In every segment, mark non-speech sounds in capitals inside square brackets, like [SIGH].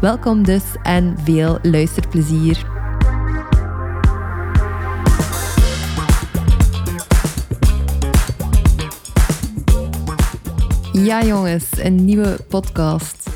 Welkom dus en veel luisterplezier. Ja jongens, een nieuwe podcast.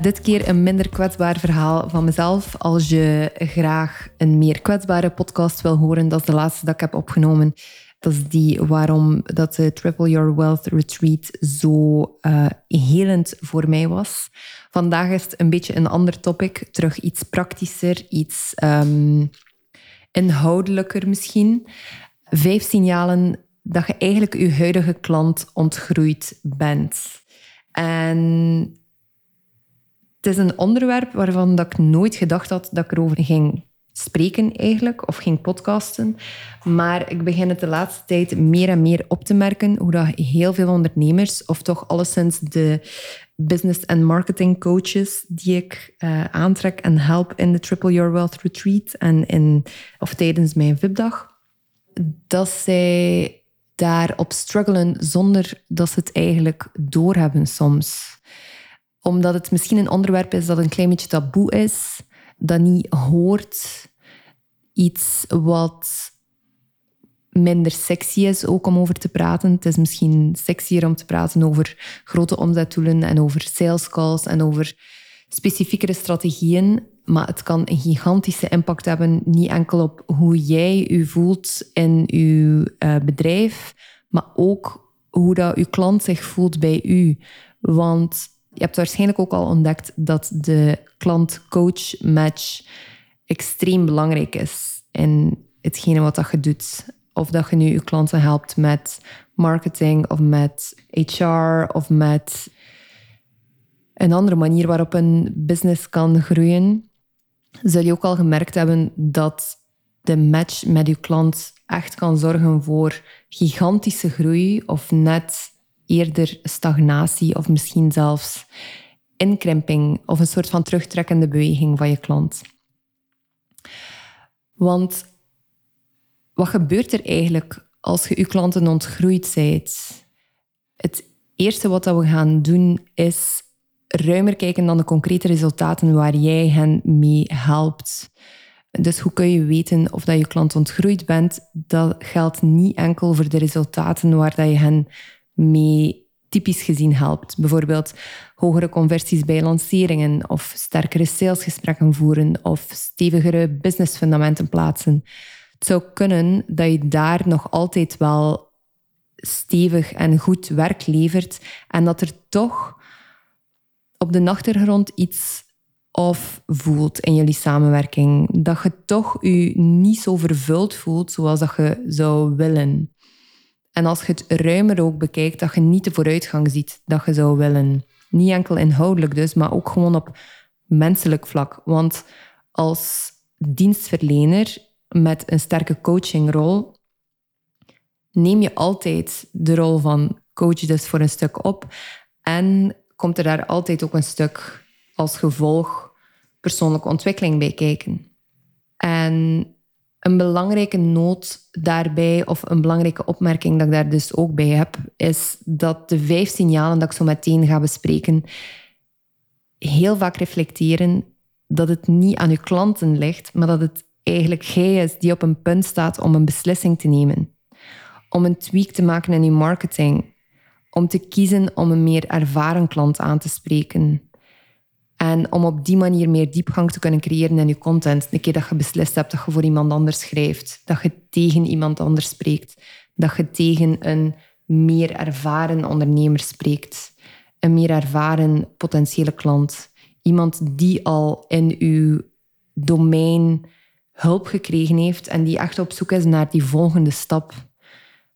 Dit keer een minder kwetsbaar verhaal van mezelf. Als je graag een meer kwetsbare podcast wil horen, dat is de laatste dat ik heb opgenomen. Dat is die waarom dat de Triple Your Wealth Retreat zo uh, helend voor mij was. Vandaag is het een beetje een ander topic. Terug iets praktischer, iets um, inhoudelijker misschien. Vijf signalen dat je eigenlijk je huidige klant ontgroeid bent. En het is een onderwerp waarvan dat ik nooit gedacht had dat ik erover ging spreken eigenlijk, of ging podcasten. Maar ik begin het de laatste tijd meer en meer op te merken hoe dat heel veel ondernemers, of toch alleszins de business en marketing coaches die ik uh, aantrek en help in de Triple Your Wealth Retreat en in, of tijdens mijn VIP-dag, dat zij daarop struggelen zonder dat ze het eigenlijk doorhebben soms. Omdat het misschien een onderwerp is dat een klein beetje taboe is, dat niet hoort. Iets wat minder sexy is ook om over te praten. Het is misschien sexier om te praten over grote omzetdoelen en over sales calls en over specifiekere strategieën. Maar het kan een gigantische impact hebben, niet enkel op hoe jij je voelt in je uh, bedrijf, maar ook hoe dat je klant zich voelt bij u. Want je hebt waarschijnlijk ook al ontdekt dat de klant-coach match extreem belangrijk is in hetgene wat dat je doet. Of dat je nu je klanten helpt met marketing of met HR of met een andere manier waarop een business kan groeien, zul je ook al gemerkt hebben dat de match met je klant echt kan zorgen voor gigantische groei of net eerder stagnatie of misschien zelfs inkrimping of een soort van terugtrekkende beweging van je klant. Want wat gebeurt er eigenlijk als je je klanten ontgroeid bent? Het eerste wat we gaan doen is ruimer kijken dan de concrete resultaten waar jij hen mee helpt. Dus hoe kun je weten of dat je klant ontgroeid bent? Dat geldt niet enkel voor de resultaten waar dat je hen mee typisch gezien helpt. Bijvoorbeeld hogere conversies bij lanceringen of sterkere salesgesprekken voeren of stevigere businessfundamenten plaatsen. Het zou kunnen dat je daar nog altijd wel stevig en goed werk levert en dat er toch op de achtergrond iets of voelt in jullie samenwerking. Dat je toch je niet zo vervuld voelt zoals dat je zou willen. En als je het ruimer ook bekijkt, dat je niet de vooruitgang ziet dat je zou willen. Niet enkel inhoudelijk dus, maar ook gewoon op menselijk vlak. Want als dienstverlener met een sterke coachingrol neem je altijd de rol van coach dus voor een stuk op. En komt er daar altijd ook een stuk als gevolg persoonlijke ontwikkeling bij kijken. En een belangrijke noot daarbij, of een belangrijke opmerking dat ik daar dus ook bij heb, is dat de vijf signalen dat ik zo meteen ga bespreken, heel vaak reflecteren dat het niet aan uw klanten ligt, maar dat het eigenlijk jij is die op een punt staat om een beslissing te nemen. Om een tweak te maken in je marketing. Om te kiezen om een meer ervaren klant aan te spreken. En om op die manier meer diepgang te kunnen creëren in je content. Een keer dat je beslist hebt dat je voor iemand anders schrijft, dat je tegen iemand anders spreekt, dat je tegen een meer ervaren ondernemer spreekt, een meer ervaren potentiële klant. Iemand die al in uw domein hulp gekregen heeft en die echt op zoek is naar die volgende stap.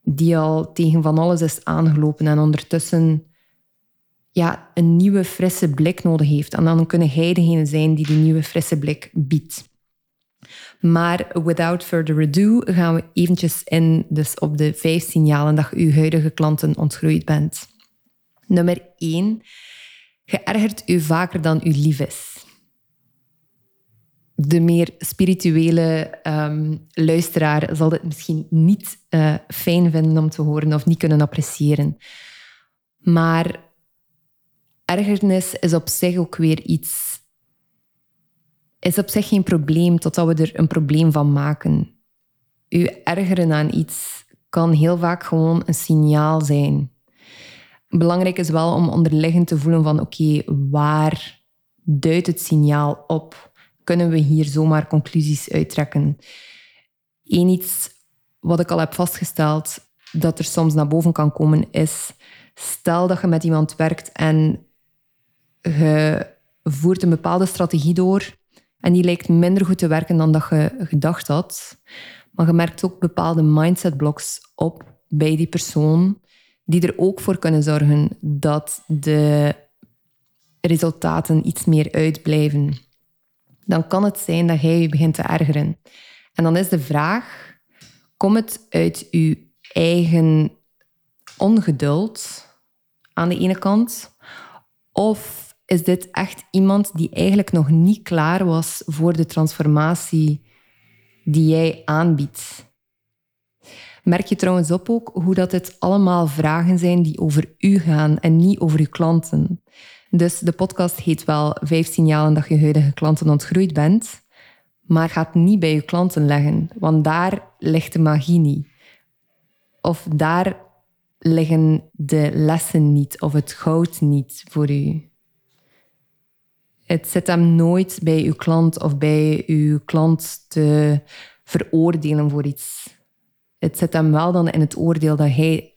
Die al tegen van alles is aangelopen en ondertussen ja, een nieuwe, frisse blik nodig heeft. En dan kunnen jij degene zijn die die nieuwe, frisse blik biedt. Maar without further ado gaan we eventjes in dus op de vijf signalen dat je huidige klanten ontgroeid bent. Nummer 1. Je u vaker dan u lief is. De meer spirituele um, luisteraar zal dit misschien niet uh, fijn vinden om te horen of niet kunnen appreciëren. Maar ergernis is op zich ook weer iets. Is op zich geen probleem totdat we er een probleem van maken. U ergeren aan iets kan heel vaak gewoon een signaal zijn. Belangrijk is wel om onderliggend te voelen van oké, waar duidt het signaal op? Kunnen we hier zomaar conclusies uittrekken? Eén iets wat ik al heb vastgesteld dat er soms naar boven kan komen is stel dat je met iemand werkt en je voert een bepaalde strategie door en die lijkt minder goed te werken dan dat je gedacht had. Maar je merkt ook bepaalde mindset blocks op bij die persoon die er ook voor kunnen zorgen dat de resultaten iets meer uitblijven. Dan kan het zijn dat jij je begint te ergeren. En dan is de vraag, komt het uit je eigen ongeduld aan de ene kant? Of is dit echt iemand die eigenlijk nog niet klaar was voor de transformatie die jij aanbiedt? Merk je trouwens op ook hoe dat het allemaal vragen zijn die over u gaan en niet over uw klanten. Dus de podcast heet wel Vijf signalen dat je huidige klanten ontgroeid bent, maar gaat niet bij je klanten leggen, want daar ligt de magie niet. Of daar liggen de lessen niet of het goud niet voor u. Het zit hem nooit bij uw klant of bij uw klant te veroordelen voor iets. Het zit hem wel dan in het oordeel dat hij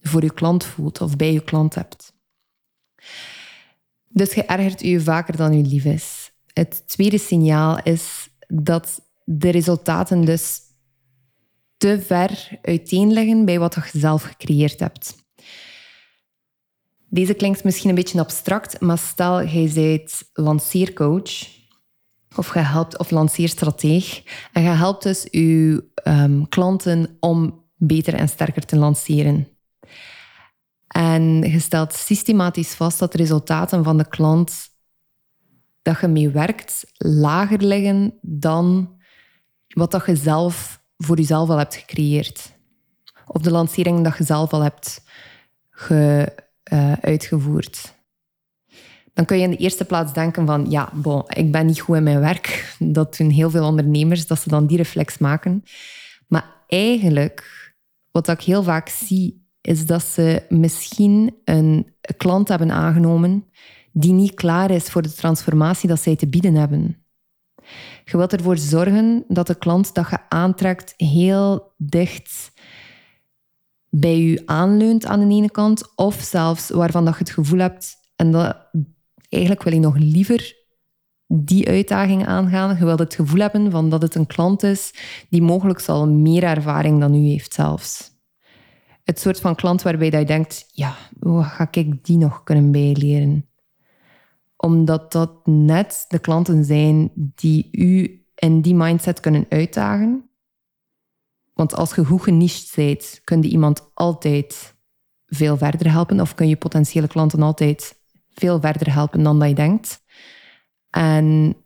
voor uw klant voelt of bij uw klant hebt. Dus je ergert u vaker dan u lief is. Het tweede signaal is dat de resultaten dus te ver uiteen liggen bij wat je zelf gecreëerd hebt. Deze klinkt misschien een beetje abstract, maar stel jij bent lanceercoach of je helpt of lanceerstrateeg en je helpt dus je um, klanten om beter en sterker te lanceren. En je stelt systematisch vast dat de resultaten van de klant dat je mee werkt lager liggen dan wat dat je zelf voor jezelf al hebt gecreëerd. Of de lancering dat je zelf al hebt ge, uh, uitgevoerd. Dan kun je in de eerste plaats denken van, ja, ik ben niet goed in mijn werk. Dat doen heel veel ondernemers, dat ze dan die reflex maken. Maar eigenlijk, wat ik heel vaak zie, is dat ze misschien een klant hebben aangenomen die niet klaar is voor de transformatie dat zij te bieden hebben. Je wilt ervoor zorgen dat de klant dat je aantrekt heel dicht bij je aanleunt aan de ene kant, of zelfs waarvan dat je het gevoel hebt, en dat eigenlijk wil je nog liever die uitdaging aangaan. Je wilt het gevoel hebben van dat het een klant is die mogelijk al meer ervaring dan u heeft zelfs. Het soort van klant waarbij dat je denkt, ja, hoe ga ik die nog kunnen bijleren? Omdat dat net de klanten zijn die u in die mindset kunnen uitdagen want als je goed geniched bent, kun je iemand altijd veel verder helpen. Of kun je potentiële klanten altijd veel verder helpen dan dat je denkt. En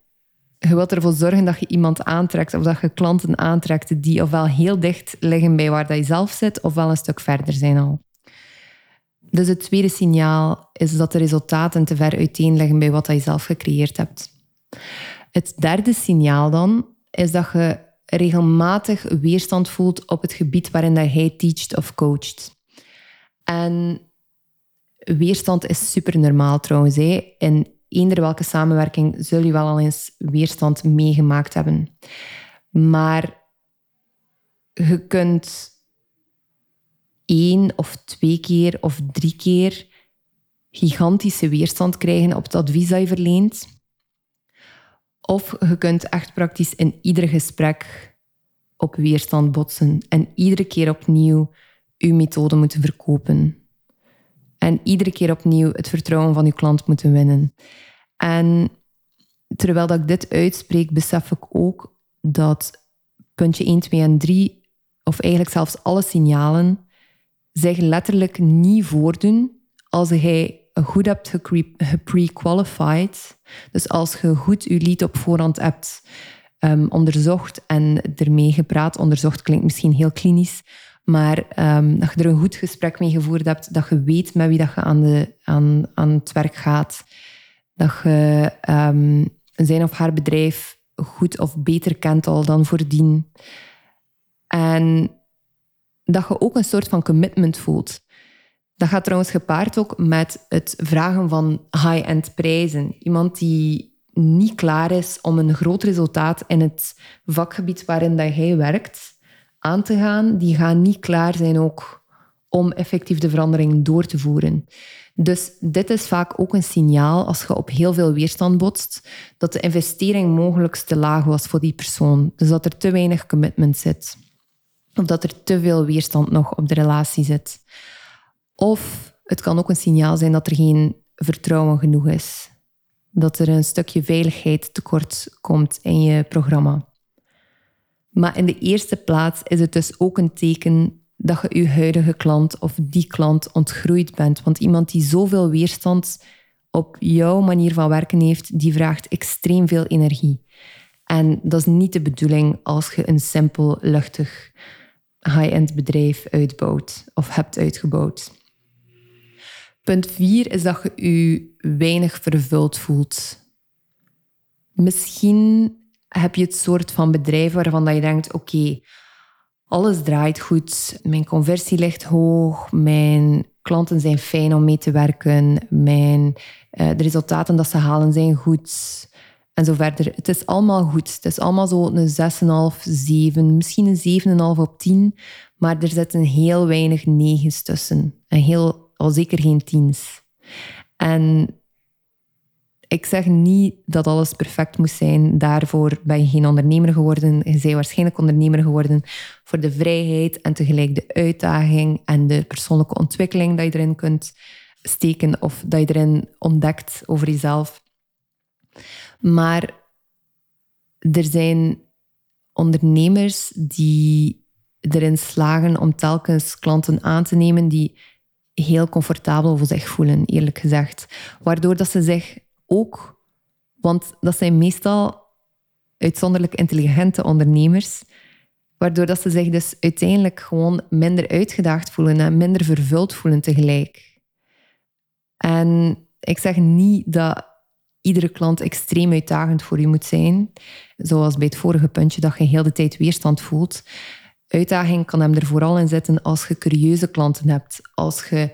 je wilt ervoor zorgen dat je iemand aantrekt of dat je klanten aantrekt die ofwel heel dicht liggen bij waar dat je zelf zit, ofwel een stuk verder zijn al. Dus het tweede signaal is dat de resultaten te ver uiteen liggen bij wat dat je zelf gecreëerd hebt. Het derde signaal dan is dat je regelmatig weerstand voelt op het gebied waarin dat hij teacht of coacht. En weerstand is super normaal trouwens. Hè. In eender welke samenwerking zul je wel al eens weerstand meegemaakt hebben. Maar je kunt één of twee keer of drie keer gigantische weerstand krijgen op het advies dat je verleent. Of je kunt echt praktisch in ieder gesprek op weerstand botsen en iedere keer opnieuw je methode moeten verkopen. En iedere keer opnieuw het vertrouwen van je klant moeten winnen. En terwijl dat ik dit uitspreek, besef ik ook dat puntje 1, 2 en 3, of eigenlijk zelfs alle signalen, zich letterlijk niet voordoen als jij goed hebt gepre-qualified. Dus als je goed je lead op voorhand hebt um, onderzocht en ermee gepraat. Onderzocht klinkt misschien heel klinisch, maar um, dat je er een goed gesprek mee gevoerd hebt, dat je weet met wie dat je aan, de, aan, aan het werk gaat, dat je um, zijn of haar bedrijf goed of beter kent al dan voordien. En dat je ook een soort van commitment voelt. Dat gaat trouwens gepaard ook met het vragen van high-end prijzen. Iemand die niet klaar is om een groot resultaat in het vakgebied waarin dat jij werkt aan te gaan, die gaan niet klaar zijn ook om effectief de verandering door te voeren. Dus dit is vaak ook een signaal als je op heel veel weerstand botst, dat de investering mogelijk te laag was voor die persoon. Dus dat er te weinig commitment zit. Of dat er te veel weerstand nog op de relatie zit. Of het kan ook een signaal zijn dat er geen vertrouwen genoeg is. Dat er een stukje veiligheid tekort komt in je programma. Maar in de eerste plaats is het dus ook een teken dat je je huidige klant of die klant ontgroeid bent. Want iemand die zoveel weerstand op jouw manier van werken heeft, die vraagt extreem veel energie. En dat is niet de bedoeling als je een simpel, luchtig, high-end bedrijf uitbouwt of hebt uitgebouwd. Punt 4 is dat je je weinig vervuld voelt. Misschien heb je het soort van bedrijf waarvan dat je denkt: oké, alles draait goed, mijn conversie ligt hoog, mijn klanten zijn fijn om mee te werken, mijn, uh, de resultaten dat ze halen zijn goed en zo verder. Het is allemaal goed. Het is allemaal zo een 6,5, 7, misschien een 7,5 op 10, maar er zitten heel weinig negens tussen. En heel, al zeker geen tiens. En ik zeg niet dat alles perfect moet zijn. Daarvoor ben je geen ondernemer geworden. Je bent waarschijnlijk ondernemer geworden voor de vrijheid en tegelijk de uitdaging en de persoonlijke ontwikkeling dat je erin kunt steken of dat je erin ontdekt over jezelf. Maar er zijn ondernemers die erin slagen om telkens klanten aan te nemen die heel comfortabel voor zich voelen, eerlijk gezegd. Waardoor dat ze zich ook, want dat zijn meestal uitzonderlijk intelligente ondernemers, waardoor dat ze zich dus uiteindelijk gewoon minder uitgedaagd voelen en minder vervuld voelen tegelijk. En ik zeg niet dat iedere klant extreem uitdagend voor je moet zijn, zoals bij het vorige puntje dat je heel de tijd weerstand voelt. Uitdaging kan hem er vooral in zitten als je curieuze klanten hebt, als je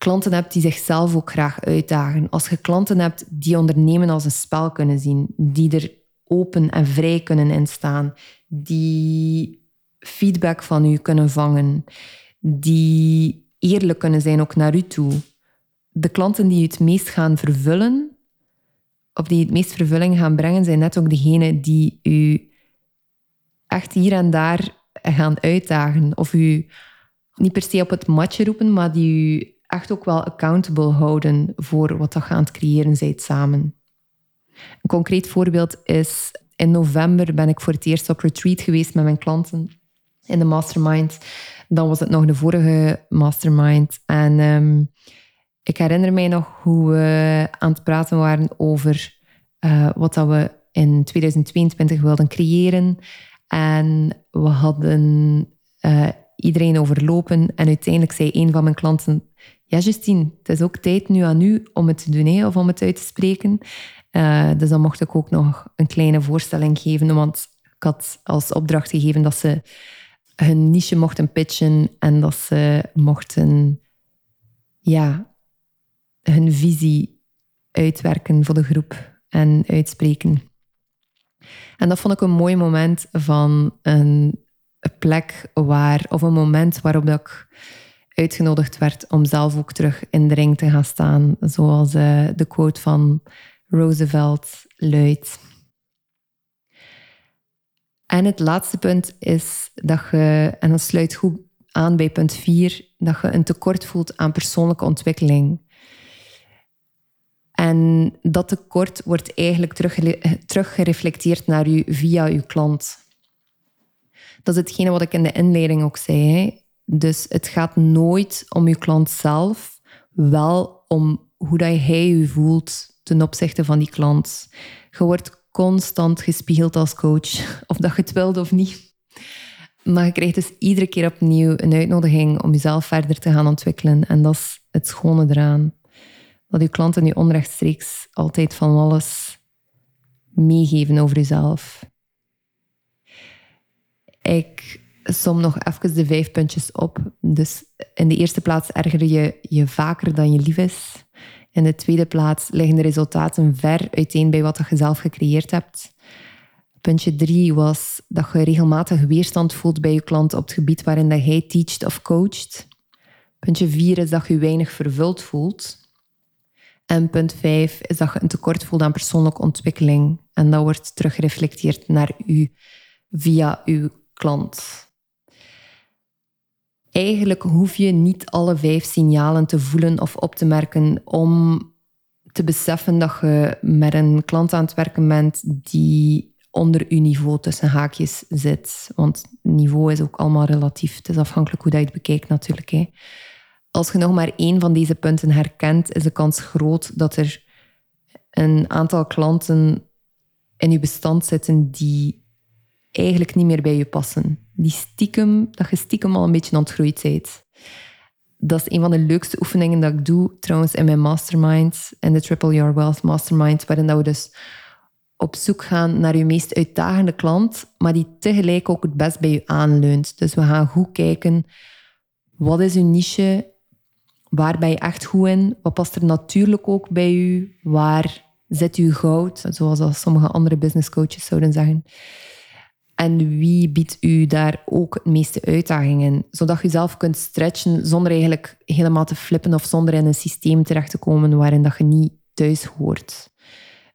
klanten hebt die zichzelf ook graag uitdagen, als je klanten hebt die ondernemen als een spel kunnen zien, die er open en vrij kunnen instaan, die feedback van u kunnen vangen, die eerlijk kunnen zijn ook naar u toe. De klanten die u het meest gaan vervullen, of die het meest vervulling gaan brengen, zijn net ook degenen die u echt hier en daar gaan uitdagen. Of u niet per se op het matje roepen, maar die u echt ook wel accountable houden voor wat dat aan het creëren zijt samen. Een concreet voorbeeld is, in november ben ik voor het eerst op retreat geweest met mijn klanten in de mastermind. Dan was het nog de vorige mastermind. En um, ik herinner mij nog hoe we aan het praten waren over uh, wat dat we in 2022 wilden creëren. En we hadden uh, iedereen overlopen. En uiteindelijk zei een van mijn klanten: Ja, Justine, het is ook tijd nu aan u om het te doen of om het uit te spreken. Uh, dus dan mocht ik ook nog een kleine voorstelling geven, want ik had als opdracht gegeven dat ze hun niche mochten pitchen en dat ze mochten ja, hun visie uitwerken voor de groep en uitspreken. En dat vond ik een mooi moment van een plek waar, of een moment waarop dat ik uitgenodigd werd om zelf ook terug in de ring te gaan staan, zoals uh, de quote van Roosevelt luidt. En het laatste punt is dat je, en dat sluit goed aan bij punt 4 dat je een tekort voelt aan persoonlijke ontwikkeling. En dat tekort wordt eigenlijk teruggereflecteerd naar u via uw klant. Dat is hetgene wat ik in de inleiding ook zei. Dus het gaat nooit om uw klant zelf, wel om hoe dat hij u voelt ten opzichte van die klant. Je wordt constant gespiegeld als coach, [LAUGHS] of dat je het wilt of niet. Maar je krijgt dus iedere keer opnieuw een uitnodiging om jezelf verder te gaan ontwikkelen. En dat is het schone eraan. Dat je klanten nu onrechtstreeks altijd van alles meegeven over jezelf. Ik som nog even de vijf puntjes op. Dus in de eerste plaats erger je je vaker dan je lief is. In de tweede plaats liggen de resultaten ver uiteen bij wat je zelf gecreëerd hebt. Puntje drie was dat je regelmatig weerstand voelt bij je klant op het gebied waarin dat hij teacht of coacht. Puntje vier is dat je weinig vervuld voelt. En punt vijf is dat je een tekort voelt aan persoonlijke ontwikkeling. En dat wordt teruggereflecteerd naar u via uw klant. Eigenlijk hoef je niet alle vijf signalen te voelen of op te merken om te beseffen dat je met een klant aan het werken bent die onder uw niveau tussen haakjes zit. Want niveau is ook allemaal relatief. Het is afhankelijk hoe dat je het bekijkt natuurlijk. Hè. Als je nog maar één van deze punten herkent, is de kans groot dat er een aantal klanten in je bestand zitten die eigenlijk niet meer bij je passen. Die stiekem, dat je stiekem al een beetje ontgroeid bent. Dat is een van de leukste oefeningen dat ik doe, trouwens, in mijn mastermind, in de Triple Your Wealth Mastermind, waarin dat we dus op zoek gaan naar je meest uitdagende klant, maar die tegelijk ook het best bij je aanleunt. Dus we gaan goed kijken, wat is uw niche? Waar ben je echt goed in? Wat past er natuurlijk ook bij u? Waar zit uw goud? Zoals sommige andere business coaches zouden zeggen. En wie biedt u daar ook het meeste uitdaging in? Zodat je zelf kunt stretchen zonder eigenlijk helemaal te flippen of zonder in een systeem terecht te komen waarin dat je niet thuis hoort.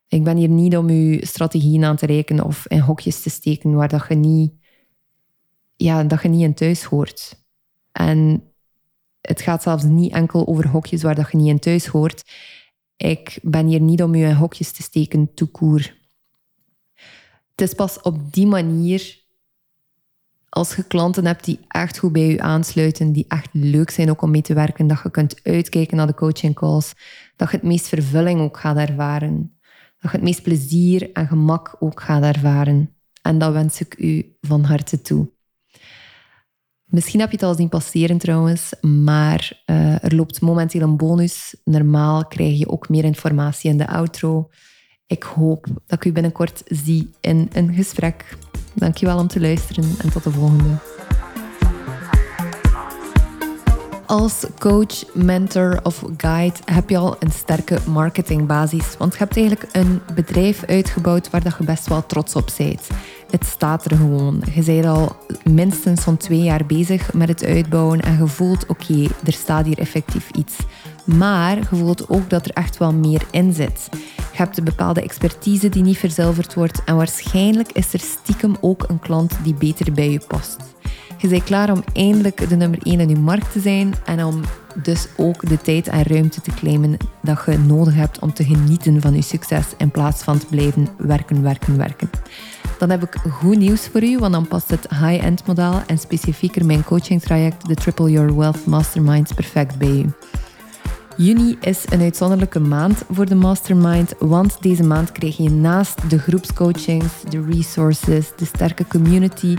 Ik ben hier niet om je strategieën aan te rekenen of in hokjes te steken waar dat je niet, ja, dat je niet in thuis hoort. En het gaat zelfs niet enkel over hokjes waar dat je niet in thuis hoort. Ik ben hier niet om je in hokjes te steken, toekoer. Het is pas op die manier, als je klanten hebt die echt goed bij je aansluiten, die echt leuk zijn ook om mee te werken, dat je kunt uitkijken naar de coaching calls, dat je het meest vervulling ook gaat ervaren. Dat je het meest plezier en gemak ook gaat ervaren. En dat wens ik u van harte toe. Misschien heb je het al zien passeren trouwens, maar uh, er loopt momenteel een bonus. Normaal krijg je ook meer informatie in de outro. Ik hoop dat ik u binnenkort zie in een gesprek. Dankjewel om te luisteren en tot de volgende. Als coach, mentor of guide heb je al een sterke marketingbasis. Want je hebt eigenlijk een bedrijf uitgebouwd waar dat je best wel trots op bent. Het staat er gewoon. Je bent al minstens zo'n twee jaar bezig met het uitbouwen en je voelt, oké, er staat hier effectief iets. Maar je voelt ook dat er echt wel meer in zit. Je hebt een bepaalde expertise die niet verzilverd wordt en waarschijnlijk is er stiekem ook een klant die beter bij je past. Je bent klaar om eindelijk de nummer 1 in je markt te zijn en om dus ook de tijd en ruimte te claimen dat je nodig hebt om te genieten van je succes in plaats van te blijven werken, werken, werken. Dan heb ik goed nieuws voor u, want dan past het high-end model en specifieker mijn coaching traject, de Triple Your Wealth Masterminds, perfect bij u. Juni is een uitzonderlijke maand voor de Mastermind, want deze maand krijg je naast de groepscoachings, de resources, de sterke community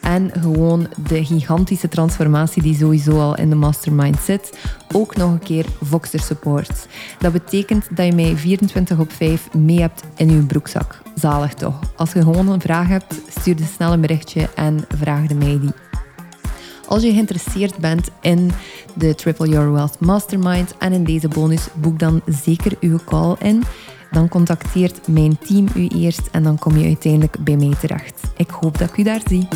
en gewoon de gigantische transformatie die sowieso al in de mastermind zit, ook nog een keer Voxer support. Dat betekent dat je mij 24 op 5 mee hebt in je broekzak. Zalig toch? Als je gewoon een vraag hebt, stuur de snel een berichtje en vraag de mij die. Als je geïnteresseerd bent in de Triple Your Wealth Mastermind en in deze bonus, boek dan zeker uw call in. Dan contacteert mijn team u eerst en dan kom je uiteindelijk bij mij terecht. Ik hoop dat ik u daar zie.